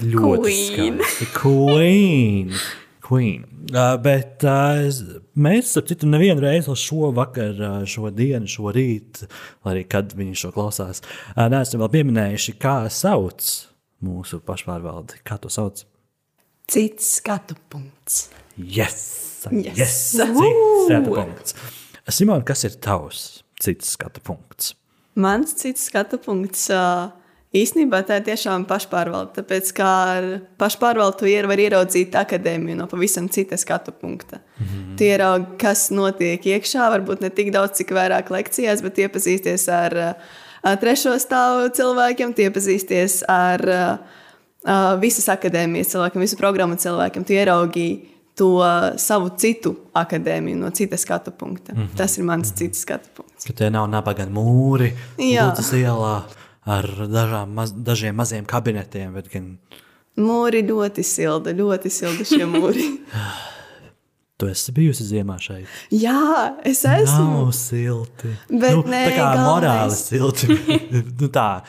ļoti Queen. skaisti. Queen. Queen. Uh, bet uh, mēs, ap citu, nevienu reizi šo vakaru, uh, šo dienu, šo rītu, arī kad viņi šo klausās, uh, neesam vēl pieminējuši, kā sauc mūsu pašpārvaldi. Kā to sauc? Cits skatu punkts. Yes! yes. yes. Cits skatu punkts. Simon, kas ir tavs cits skatu punkts? Mans cits skatu punkts. Īsnībā tā ir tiešām pašpārvalde. Tāpēc, kā ar pašpārvaldu, tu var ieraudzīt akadēmiju no pavisam cita skatu punkta. Mm -hmm. Tu ieraugi, kas notiek iekšā, varbūt ne tik daudz, cik vairāk lekcijās, bet iepazīsties ar, ar trešo stāvu cilvēkiem, iepazīsties ar uh, visas akadēmijas cilvēkiem, visu programmu cilvēkiem. Tu ieraugi to savu citu akadēmiju no citas skatu punkta. Mm -hmm. Tas ir mans mm -hmm. cits skatu punkts. Ka tie nav nabaga mūri, Lūdzas ielā ar dažām, maz, dažiem maziem kabinetiem, gan. Mūri ļoti silda, ļoti silda šie mūri. Tu esi bijusi ziemā šeit. Jā, es esmu. Nav silti. Bet nu, nē, tā kā galvenais. morāli silti. nu, tā,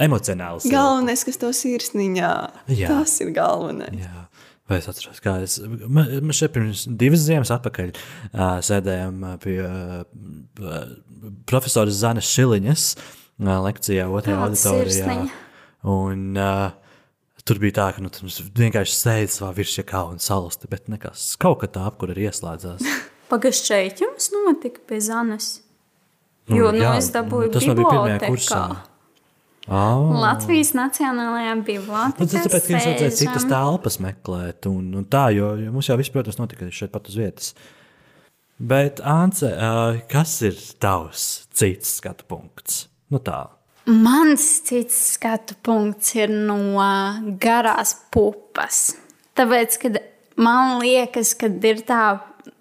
emocionāli silti. Galvenais, kas to sirsniņā, Jā. tas ir galvenais. Jā. Vai es atceros, kā es. Mēs šeit pirms divas ziemas atpakaļ uh, sēdējām pie uh, profesora Zanes Šiliņas uh, lekcijā, otrajā auditorijā. Un, uh, tur bija tā, ka nu, mums vienkārši sēdi savā virsjā un salsti, bet nekas kaut kā tā apkur arī ieslēdzās. Pagaidzi, šeit jums notika pie Zanes? Nu, jo nu, jā, nu, es dabūju tas man bija pirmajā kursā. Oh. Latvijas Nacionālajā bibliotekā. Nu, tas tāpēc, ka mums vajadzēja citas telpas meklēt, un, un tā, jo, jo mums jau viss, protams, notika šeit pat uz vietas. Bet, Ance, kas ir tavs cits skatu punkts? Nu tā. Mans cits skatu punkts ir no garās pupas. Tāpēc, kad man liekas, ka ir tā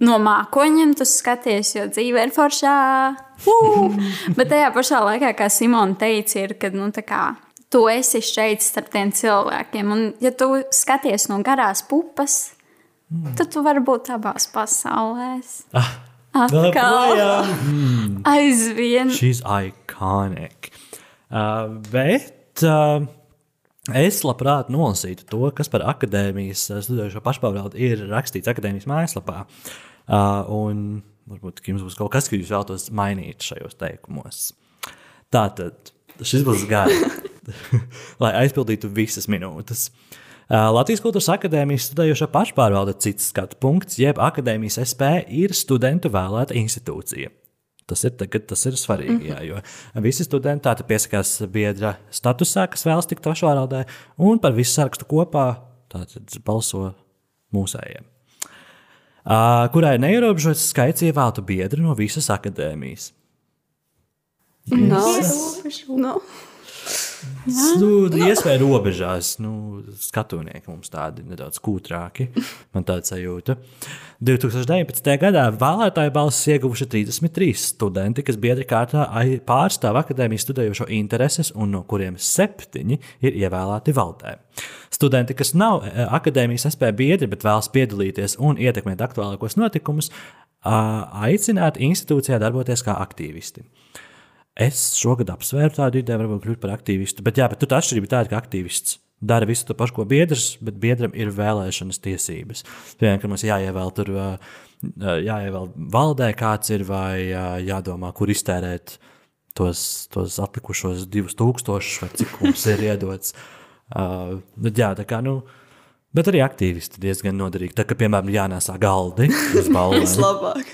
no mākoņiem, tu skaties, jo dzīve ir foršā Uh! Bet tajā pašā laikā, kā Simona teica, ir, ka nu, kā, tu esi šeit starp tiem cilvēkiem. Un, ja tu skaties no garās pupas, mm. tad tu vari būt abās pasaulēs. Ah. Atkal. Mm. Aizvien. She's iconic. Uh, bet uh, es labprāt nolasītu to, kas par akadēmijas studējošo pašpārvaldi ir rakstīts akadēmijas mājaslapā. Uh, un Varbūt jums būs kaut kas, ko jūs vēlaties mainīt šajos teikumos. Tā tad šis būs garš. lai aizpildītu visas minūtes. Uh, Latvijas Kultūras Akadēmijas studējošo pašpārvalde cits skatu punkts, jeb akadēmijas SP ir studentu vēlēta institūcija. Tas ir, tagad, tas ir svarīgi, jā, jo visi studenti tātad piesakās biedra statusā, kas vēlas tikt pašvāraldē, un par visu sarakstu kopā balso mūsējiem. Uh, kurai ir neierobežots skaits ievēltu biedru no visas akadēmijas. Nav. No. Nu, iespēja robežās, nu, skatūnieki mums tādi nedaudz kūtrāki. Man tāda sajūta. 2019. gadā vēlētāju balsis ieguvuši 33 studenti, kas biedri kārtā pārstāv akadēmijas studējošo intereses, un no kuriem septiņi ir ievēlēti valdē. Studenti, kas nav eh, akadēmijas SP biedri, bet vēlas piedalīties un ietekmēt aktuālākos notikumus, aicināti institūcijā darboties kā aktīvisti. Es šogad apsvēru tādu ideju, varbūt kļūt par aktīvistu. Bet, jā, bet tur tā atšķirība ir tāda, ka aktīvists dara visu to pašu, ko biedrs, bet biedram ir vēlēšanas tiesības. Piemēram, ka mums jāievēl tur, jāievēl valdē kāds ir, vai jādomā, kur iztērēt tos, tos atlikušos divus tūkstošus, vai cik mums ir iedots. Uh, bet, jā, tā kā, nu, bet arī aktīvisti diezgan noderīgi. Tā kā, piemēram, jānēsā galdi uz balvām. Vislabāk.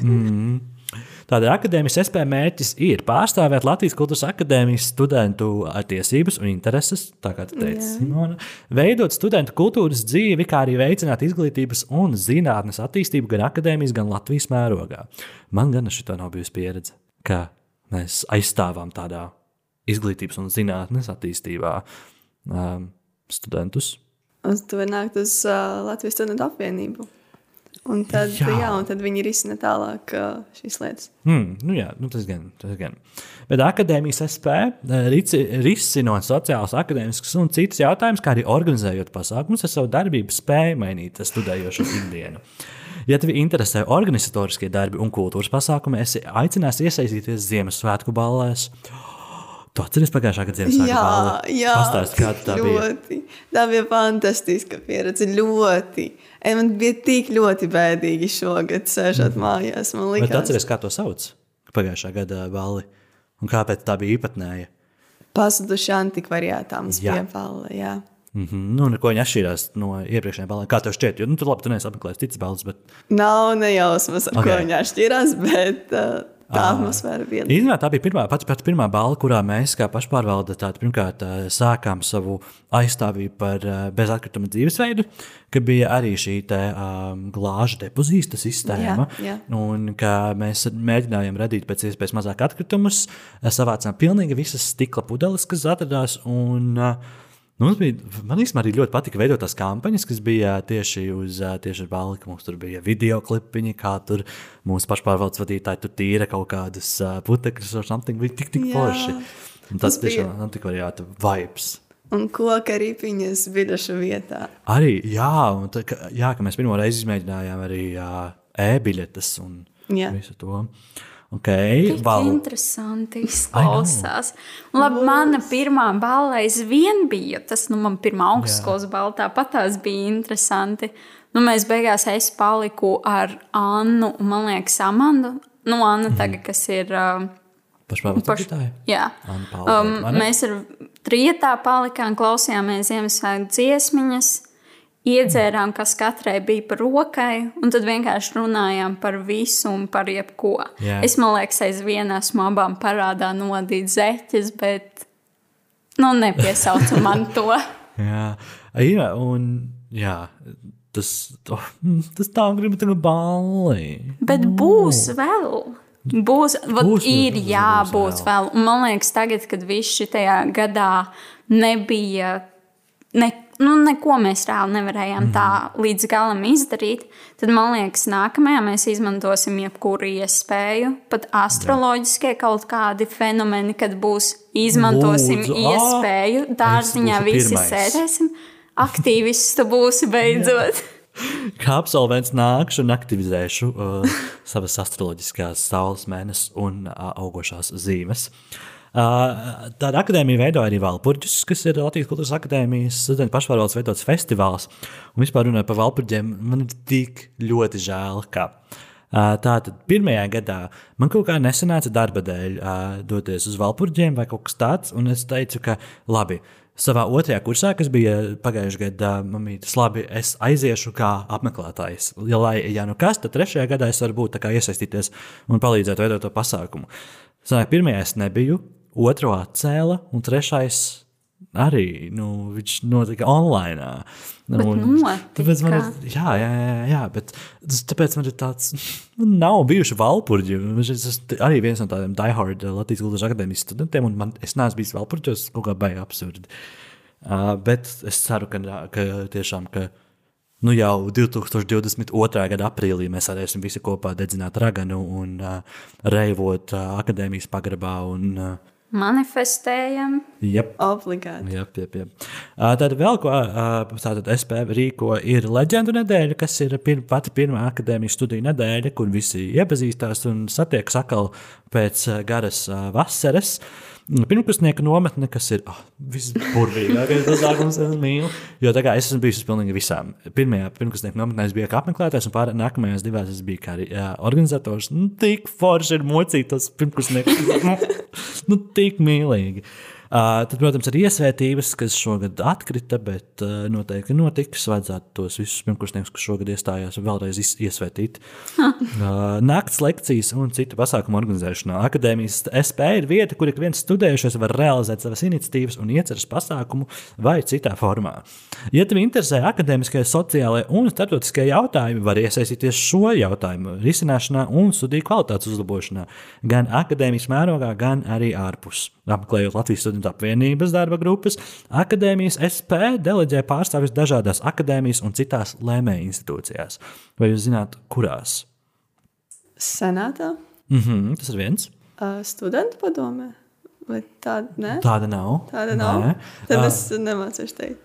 Tādēļ akadēmijas SP mērķis ir pārstāvēt Latvijas Kultūras Akadēmijas studentu tiesības un intereses, tā kā tu teici, Simona, veidot studentu kultūras dzīvi, kā arī veicināt izglītības un zinātnes attīstību gan akadēmijas, gan Latvijas mērogā. Man gan šī nav bijusi pieredze, ka mēs aizstāvām tādā izglītības un zinātnes attīstībā um, studentus. Un tu vari nākt uz uh, Latvijas studentu apvienību. Un tad, Jā. jā. Un tad viņi risina tālāk uh, šīs lietas. Hmm, nu jā, nu tas gan. Tas gan. Bet akadēmijas SP eh, rici- risinot sociālus, akadēmiskus un citus jautājumus, kā arī organizējot pasākumus, ar savu darbību spēju mainīt studējošo ikdienu. Ja tevi interesē organizatoriskie darbi un kultūras pasākumi, esi aicināts iesaistīties Ziemassvētku ballēs. Tu atceries pagājušā gada Ziemassvētku balli? jā. Pastāsti, kā tā bija. ļoti. Tā bija fantastiska pieredze. Ļoti. Man bija tik ļoti bēdīgi šogad, sēžot mājās. Man liekas, atceries, kā to sauc? Pagājušā gada balli. Un kāpēc tā bija īpatnēja? pazuduši antikvariātā mums Jā. bija balva. Jā. Mm -hmm. Nu, ko viņi atšķīrās no iepriekšējām balēm? Kā tev šķiet? Jo, nu, tu labi, tu neesi apmeklējis citas balvas, bet Nav nejausmas, ar okay. Ok. ko viņi atšķirās, bet uh, tā atmosfēra bija. Īstenībā tā bija pirmā, pats, pats pirmā balva, kurā mēs, kā pašpārvalde, tātad, pirmkārt sākām savu aizstāvību par bezatkrituma dzīvesveidu, ka bija arī šī te, um, glāžu depozīta sistēma. Jā, jā. Un ka mēs mēģinājām radīt pēc iespējas mazāk atkritumus, savācām pilnīgi visas stikla pudeles, kas atradās. Un, eh, Nu, mums bija, man īstenībā arī ļoti patika veidot tās kampaņas, kas bija tieši uz tieši ar balvu, ka mums tur bija video klipiņi, kā tur mūsu pašpārvaldes vadītāji tur tīra kaut kādas putekļus vai something. Bija tik, tik forši. Un tas Tas bija- tiešām antikvariāta vibes. Un koka ripiņas biļešu vietā. Arī, jā, tā, ka, jā, ka mēs pirmo reizi izmēģinājām arī e-biļetes un Jā. visu to. Okay, Tik val- interesanti izklausās. Un Labi, mana pirmā balva aizvien bija. Tas, nu, man pirmā augstskolas balva tāpat tās bija interesanti. Nu, mēs beigās es paliku ar Annu un, man liekas, Amandu. Nu, Anna tagad, kas ir. Uh, paš-. Jā, Anna Paula um, mēs ar trijotā palikām, klausījāmies Ziemassvētku dziesmiņas, iedzērām, kas katrai bija par rokai, un tad vienkārši runājām par visu un par jebko. Jā. Es man liekas, aizvien esmu abām parādā nodīt zeķes, bet nu, nepiesaucu man to. Jā, jā, un jā, tas, oh, tas tā gribu tagad balli. Bet būs vēl. Būs, vat, Būs, ir būs, būs jābūt vēl. vēl. Un man liekas, tagad, kad viss šajā gadā nebija, ne, nu, neko mēs reāli nevarējām mm. tā Mhm. līdz galam izdarīt, tad man liekas, nākamajā mēs izmantosim jebkuru iespēju. Pat astroloģiskie kaut kādi fenomeni, kad būs izmantosim Lūdzu, iespēju. Dārziņā visi pirmais. sēdēsim. Aktīvists tu būsi beidzot. Kā absolvents nākšu un aktivizēšu uh, savas astroloģiskās saules, mēnesis un uh, augošās zīmes. Uh, tāda akadēmija veido arī Valpurģis, kas ir Latvijas Kultūras Akadēmijas studentu pašvārvaldes veidots festivāls. Un vispār runājot par Valpurģiem, man ir tik ļoti žēl, ka tātad pirmajā gadā man kaut kā nesanāca darba dēļ doties uz Valpurģiem vai kaut kas tāds. Un es teicu, ka labi, savā otrajā kursā, kas bija pagājušajā gadā, mamītis, labi, es aiziešu kā apmeklētājs. Ja, lai, ja nu kas, tad trešajā gadā es varu būt iesaistīties un palīdzēt veidot to pasākumu. Sanāk, pirmajā es nebiju, otro atcēla, un trešais arī nu, viņš notika online. Notika. Tāpēc man ir, jā, jā, jā, jā, bet tāpēc man ir tāds, man nav bijuši valpurģi. Es esmu arī viens no tādiem diehard Latvijas Kultūras akadēmijas studentiem, un man, es neesmu bijis valpurģos, kaut kā baigi absurdi. Uh, bet es ceru, ka, ka tiešām, ka nu jau 2022. gada aprīlī mēs varēsim visi kopā dedzināt raganu un uh, reivot uh, akadēmijas pagrabā. Un, uh, Manifestējam. Jep. Obligāti. Jā, jā, jā. Tad vēl ko tātad SP rīko ir leģendu nedēļa, kas ir pir, pati pirmā akadēmijas studiju nedēļa, kur visi iepazīstās un satiekas atkal pēc garas ā, vasaras. Pirmkursnieka nometne, kas ir oh, visburvīgākais pasākums, es mīlu. Jo tā kā es esmu bijis uz pilnīgi visām. Pirmajā pirmkursnieka nometnē es biju kā apmeklētājs, un pārējās nākamajās divās es biju kā arī jā, organizators. Nu, tik forši ir mocīt tos pirmkursniekus. nu, nu, tik mīlīgi. Uh, tad, protams, ir iesvētības, kas šogad atkrita, bet noteikti notiks. Vajadzētu tos visus pirmkursniekus, kas šogad iestājās, vēlreiz iesvētīt. Nakts lekcijas un citu pasākumu organizēšanā. Akadēmijas SP ir vieta, kur ik viens studējušais var realizēt savas iniciatīvas un ieceras pasākumu vai citā formā. Ja tev interesē akadēmiskie, sociālai un starptautiskie jautājumi, var iesaistīties šo jautājumu risināšanā un studiju kvalitātes uzlabošanā gan akadēmijas mērogā, gan arī ārpus. Apmeklējot Latvijas studentu apvienības darba grupas, akadēmijas SP deleģē pārstāvis dažādās akadēmijas un citās lēmēju institūcijās. Vai jūs zināt, kurās? Senātā, Mhm, tas ir viens. uh, studentu padomē. Vai tāda ne? Tāda nav. Tāda nav. Nē. Tad Ā, es nemācīšu teikt.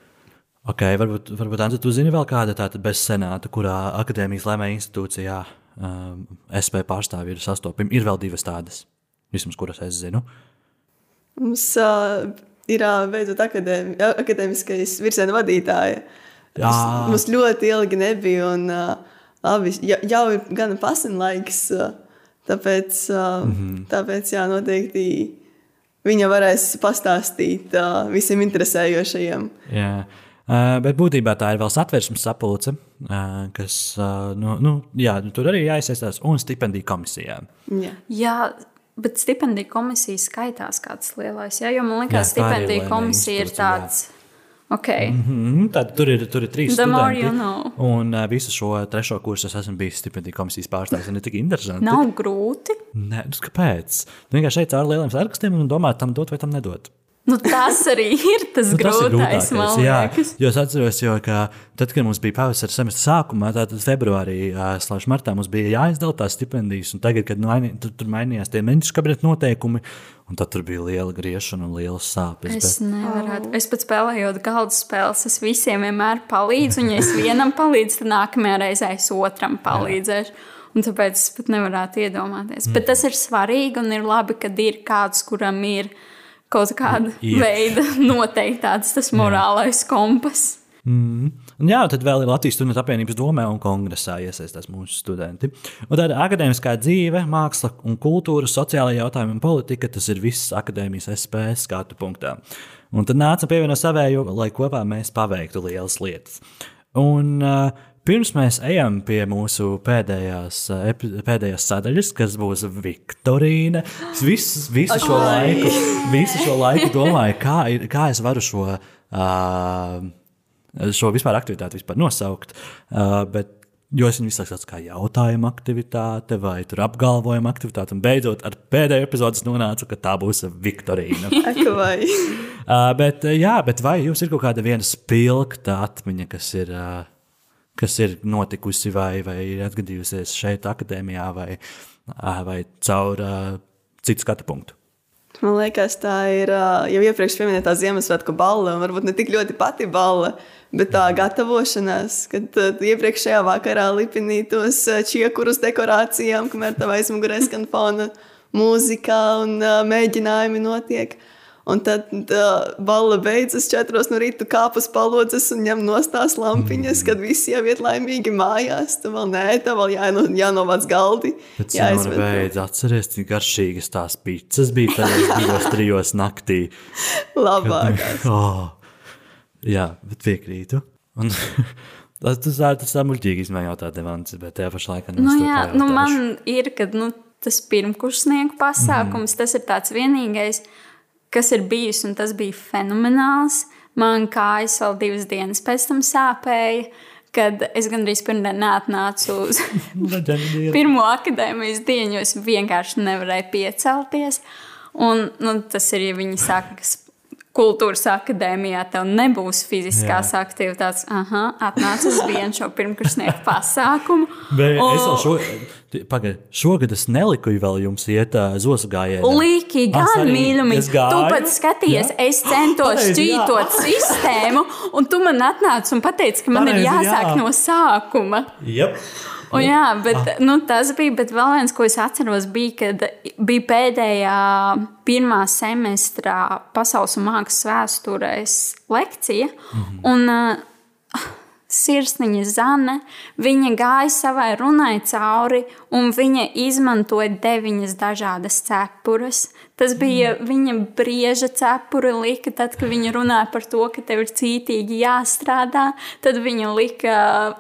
Okay, varbūt, varbūt Anna, tu zini vēl kāda tāda bez senāta, kurā akadēmijas lēmēja institūcijā um, SP pārstāvji ir sastopami. Ir vēl divas tādas, vismaz kuras es zinu. Mums uh, ir uh, beidzot akadēmi, akadēmiskais virziena vadītāja. Jā. Mums- Mums ļoti ilgi nebija. Un, uh, labi, ja- jau ir gan pasenlaiks, uh, tāpēc, uh, mm. -hmm. tāpēc jā, noteikti viņa varēs pastāstīt uh, visiem interesējošajiem. Jā. Uh, bet būtībā tā ir vēl satversmes sapulce, uh, kas uh, nu, nu, jā, nu, tur arī jāiesaistās un stipendiju komisijām. Jā. Jā, bet stipendiju komisija skaitās kāds lielais. Jā, jo man liekas, arī stipendiju komisija ir institūcija, jā. tāds. Okay. Mm, tad tur ir, tur ir trīs studenti. you know. Un uh, visu šo trešo kursu es esmu bijis stipendiju komisijas pārstāvis. Ir tik interesanti. Nav grūti. Nē, nu, kāpēc? Nu, vienkārši šeit caur lieliem sarakstiem un domāt, tam dot vai tam nedot. Nu, tas arī ir tas Nu, grūtais, man jā, es atceros, jo, ka tad, kad mums bija pavasara semestra sākumā, tātad februārī, slēdz martā, mums bija jāizdala tās stipendijas. un Tagad, kad maini, tur, tur mainījās tie ministrs kabineta noteikumi, un tad tur bija liela griešana un liela sāpes. Es bet- nevaru. Es pat spēlējot galda spēles, es visiem vienmēr palīdzu. Un, ja es vienam palīdzu, tad nākamajā reizē es otram palīdzēšu. Un tāpēc es pat nevarētu iedomāties. Mm. Bet tas ir svarīgi un ir labi, ka ir kāds, kuram ir kaut kāda Ir. veida noteikts tas morālais kompas. Un jā, tad vēl ir Latvijas studentu apvienības domē un kongresā iesaistās mūsu studenti. Un tāda akadēmiskā dzīve, māksla un kultūra, sociālajā jautājumā un politika, tas ir viss akadēmijas SP skatu punktā. Un tad nāca pievienot savēju, lai kopā mēs paveiktu lielas lietas. Un uh, pirms mēs ejam pie mūsu pēdējās, epi- pēdējās sadaļas, kas būs Viktorīna, es visu, visu, šo laiku, visu šo laiku domāju, kā, ir, kā es varu šo. Šo vispār aktivitāti vispār nosaukt. Bet, jo es viņu visu laiku kā jautājuma aktivitāte vai tur apgalvojuma aktivitāte. Un beidzot, ar pēdējo epizodi es nonācu, ka tā būs Viktorīna. Bet, jā, bet vai jums ir kaut kāda viena spilgta atmiņa, kas ir, kas ir notikusi vai, vai ir atgadījusies šeit, akadēmijā, vai, uh, vai caur uh, citu skatu punktu? Man liekas, tā ir jau iepriekš minētā Ziemassvētku balva, un varbūt ne tik ļoti pati balva, bet tā gatavošanās, kad iepriekšējā vakarā lipinīji tos ā, čiekurus dekorācijām, kamēr tev aizmugurē skan fona mūzika un mēģinājumi notiek. Un tad tā balva beidzas četros no rīta, kāpas palodzes un ņem nostās lampiņas, kad visi jau iet laimīgi mājās. Tu vēl nē, tev vēl jāno, jānovāc galdi. Bet jāizved Simona, beidz atceries, cik garšīgas tās pizzas bija tajos divos, trijos naktī. labākās. Oh, Jā, bet piekrītu. Un, tas tas tā, tas tā muļķīgi izmēģināt jautāt, Devants, bet tajā pašā laikā Nu, es jā, nu, man ir, kad nu, tas pirmkursnieku pasākums, mm. tas ir tāds vienīgais, kas ir bijis, un tas bija fenomenāls. Man kājas vēl divas dienas pēc tam sāpēja, kad es gandrīz pirmdien neatnācu uz pirmo akadēmijas dienu, jo es vienkārši nevarēju piecelties. Un, nu, tas ir, ja viņi saka, ka kultūras akadēmijā tev nebūs fiziskās Jā. aktivitātes. Aha, atnāc uz vienu šo pirmkursnieku pasākumu. Bet Un- es vēl šo, pagaid, šogad es neliku vēl jums iet uh, zosu gājienā. Līki, gan arī- mīļumi. es Tu pat skaties, Jā. es centos Pareizi, jā. šķītot sistēmu, un tu man atnāci un pateici, ka man ir Pareizi, jāsāk jā. no sākuma. Yep. Un, jā, bet nu, tas bija. Bet vēl viens, ko es atceros, bija, kad bija pēdējā pirmā semestrā pasaules mākslas vēsturēs lekcija. Mm -hmm. Un, Sirsniņa Zane, viņa gāja savai runai cauri, un viņa izmantoja deviņas dažādas cepures. Tas bija viņa brieža cepura, lika, tad, kad viņa runāja par to, ka tev ir cītīgi jāstrādā. Tad viņa lika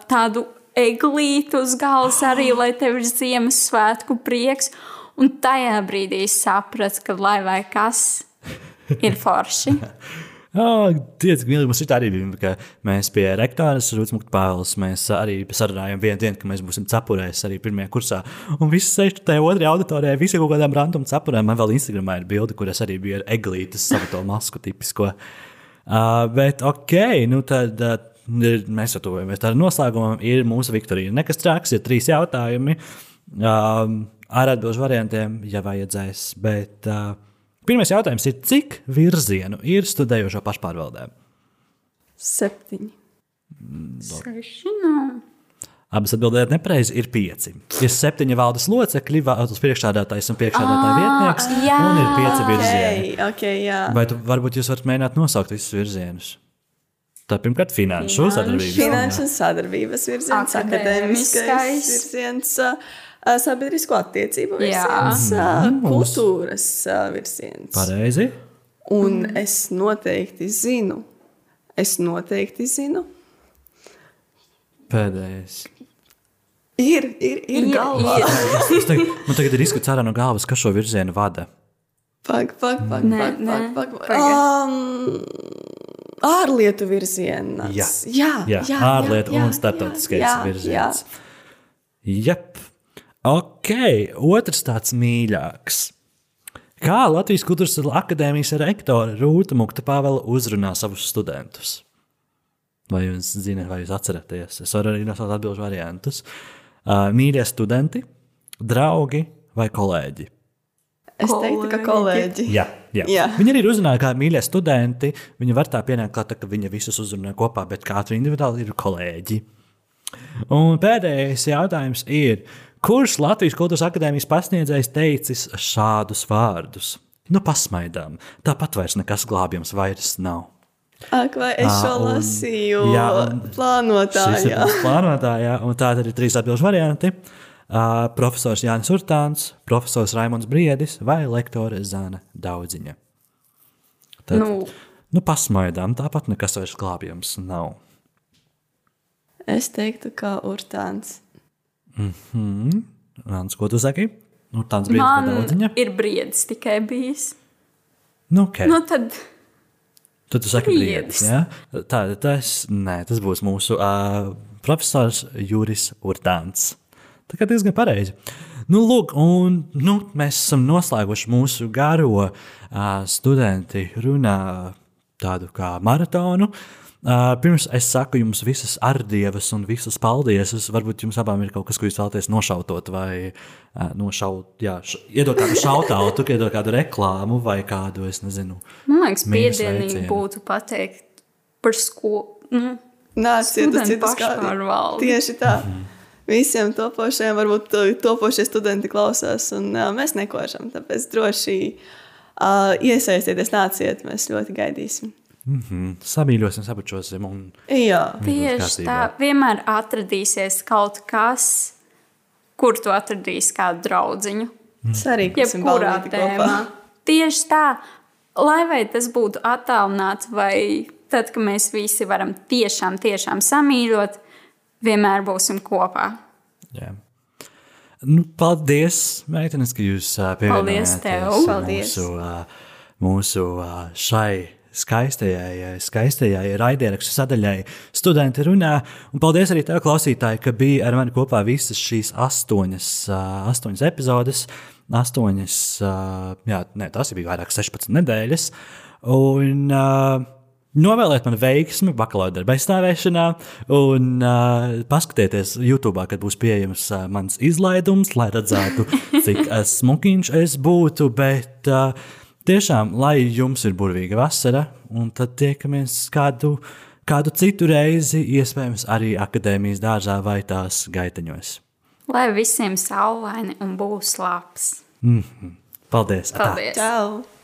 tādu eglīti uz galvas arī, lai tev ir Ziemassvētku prieks. Un tajā brīdī es sapratu, ka lai vai kas ir forši. Oh, Tiec, mīlīgi, mums ir tā arī ka mēs pie rektoras Rūtsmukta Pāvils, mēs arī sarunājām vienu dienu, ka mēs būsim cepurēs arī pirmajā kursā. Un visi sēž tajā otrajā auditorijā, visi kaut kādām random cepurēm. Man vēl Instagramā ir bilde, kur es arī biju ar eglītes savu to masku tipisko. Uh, bet ok, nu tad. Uh, Mēs jau tuvojamies tādam noslēgumam. Ir mūsu Viktorija. Nekas traks, ir trīs jautājumi um, ar atbildžu variantiem, ja vajadzēs. Bet uh, pirmais jautājums ir, cik virzienu ir studējošo pašpārvaldē? Septiņi. Seši, nu. Abas atbildēt nepareizi ir pieci. Ir septiņi valdes locekļi, valdes priekšstādātājs un priekšstādātāja vietnieks. jā. Un ir pieci virzieni. Okay, okay, jā. Vai tu, varbūt jūs varat mēģināt nosaukt visus virzienus? Tā pirmkārt, finanšu sadarbības. Finanšu un sadarbības virziens, Akadēmiskais. akadēmiskais virziens, ā, sabiedrisko attiecību virziens, Mm, kultūras ā, virziens. Pareizi. Un es noteikti zinu, es noteikti zinu, Pēdējais. ir, ir, ir galvā. Es, es tagad, man tagad ir izskats ārā no galvas, kas šo virzienu vada. Pak, pak, pak, Nē, pak, nē. pak, pak. Pagaid. Um, ārlietu virziens. Jā. jā, Jā, jā, ārlietu jā, un starptautiskais jā, virziens. Jā. Jep. Ok, otrs tāds mīļāks. Kā Latvijas Kultūras Akadēmijas rektore Rūta Mukta Pāvela uzrunā savus studentus? Vai jūs zināt, vai jūs atceraties? Es varu arī nosaukt atbildžu variantus. Uh, mīļie studenti, draugi vai kolēģi? Es teiktu, ka kolēģi. Jā, jā. Jā. Viņi arī ir uzrunāti kā mīļie studenti. Viņi var tā pienākt, klāt, ka viņi visus uzrunā kopā, bet katru individuāli ir kolēģi. Un pēdējais jautājums ir, kurš Latvijas Kultūras Akadēmijas pasniedzējs teicis šādus vārdus? Nu, pasmaidām. Tāpat vairs nekas glābjams vairs nav. Ak, vai es šo un- lasīju jā, plānotājā? plānotājā, un tāda ir trīs atbildžu varianti. Uh, profesors Jānis Urtāns, profesors Raimons Briedis vai lektore Zana Daudziņa. Tad, Nu. nu, pasmaidām, tāpat nekas vairs glābjams nav. Es teiktu, ka Urtāns. Rāns, ko tu saki? Nu, tāds brīdis, kad daudziņa. ir briedis tikai bijis. Nu, okay. Nu, tad Tad tu saki, briedis. brīdis. Ja? Tā, tas, nē, tas būs mūsu uh, profesors Juris Urtāns. Tā kā diezgan pareizi. Nu, lūk, un nu, mēs esam noslēguši mūsu garo uh, studenti runā tādu kā maratonu. Uh, pirms es saku jums visas ardievas un visas paldies. Varbūt jums abām ir kaut kas, ko jūs vēlaties nošautot vai uh, nošaut, jā, š, iedot kādu šautautu, iedot kādu reklāmu vai kādu, es nezinu. man liekas, piedienīgi būtu pateikt par skolu. Nu, Nāciet uz kādi. pašpārvaldi. Tieši tā. Visiem topošiem, varbūt to- topošie studenti klausās, un uh, mēs nekošam. Tāpēc droši uh, iesaistieties, nāciet, mēs ļoti gaidīsim. Mm, samīļosim, sabučosim. Un... Jā, Tieši tā, vienmēr atradīsies kaut kas, kur tu atradīsi kādu draugu. sarīkosim Jebkurā tēmā. kopā. Tieši tā, lai vai tas būtu attālināts vai tad, kad mēs visi varam tiešām, tiešām samīļot, vienmēr būsim kopā. Jā. Nu, paldies, meitenes, ka jūs uh, Paldies tev. pievienojāties Paldies. mūsu, uh, mūsu uh, šai skaistajai, skaistajai raidierakstu sadaļai studenti runā. Un paldies arī tev, klausītāji, ka bija ar mani kopā visas šīs astoņas, astoņas epizodes. Astoņas, jā, ne, tas bija vairāk 16 nedēļas. Un, Novēliet man veiksmi bakalaura darba aizstāvēšanā, un uh, paskatieties YouTube, kad būs pieejams uh, mans izlaidums, lai redzētu, cik uh, smukiņš es būtu. Bet uh, tiešām, lai jums ir burvīga vasara, un tad tiekamies kādu, kādu citu reizi, iespējams, arī akadēmijas dārzā vai tās gaiteņos. Lai visiem saulaini un būs labs. Paldies! atā. Paldies! Čau!